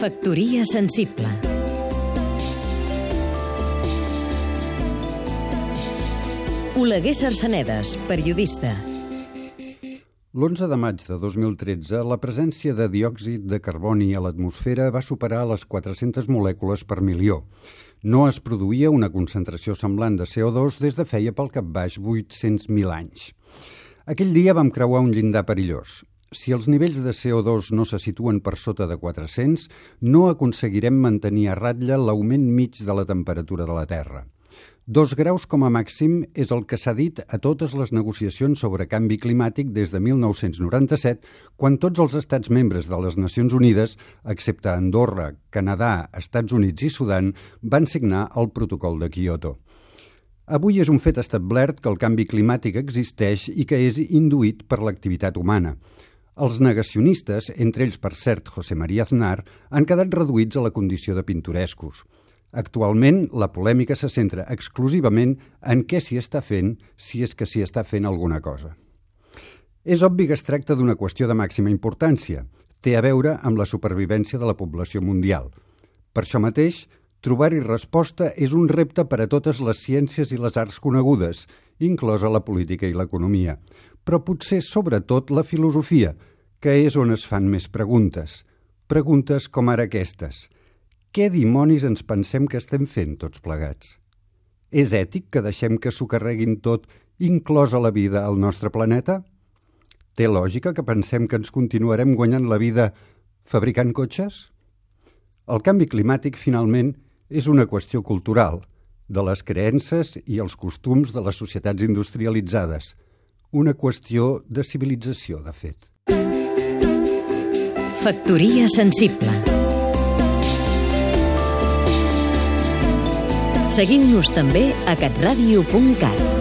Factoria sensible Oleguer Sarsenedes, periodista L'11 de maig de 2013, la presència de diòxid de carboni a l'atmosfera va superar les 400 molècules per milió. No es produïa una concentració semblant de CO2 des de feia pel cap baix 800.000 anys. Aquell dia vam creuar un llindar perillós. Si els nivells de CO2 no se situen per sota de 400, no aconseguirem mantenir a ratlla l'augment mig de la temperatura de la Terra. Dos graus com a màxim és el que s'ha dit a totes les negociacions sobre canvi climàtic des de 1997, quan tots els estats membres de les Nacions Unides, excepte Andorra, Canadà, Estats Units i Sudan, van signar el protocol de Kyoto. Avui és un fet establert que el canvi climàtic existeix i que és induït per l'activitat humana. Els negacionistes, entre ells, per cert, José María Aznar, han quedat reduïts a la condició de pintorescos. Actualment, la polèmica se centra exclusivament en què s'hi està fent, si és que s'hi està fent alguna cosa. És obvi que es tracta d'una qüestió de màxima importància. Té a veure amb la supervivència de la població mundial. Per això mateix, trobar-hi resposta és un repte per a totes les ciències i les arts conegudes, inclosa la política i l'economia, però potser sobretot la filosofia, que és on es fan més preguntes. Preguntes com ara aquestes. Què dimonis ens pensem que estem fent tots plegats? És ètic que deixem que s'ho carreguin tot, inclosa la vida, al nostre planeta? Té lògica que pensem que ens continuarem guanyant la vida fabricant cotxes? El canvi climàtic, finalment, és una qüestió cultural, de les creences i els costums de les societats industrialitzades. Una qüestió de civilització, de fet. Factoria sensible Seguim-nos també a catradio.cat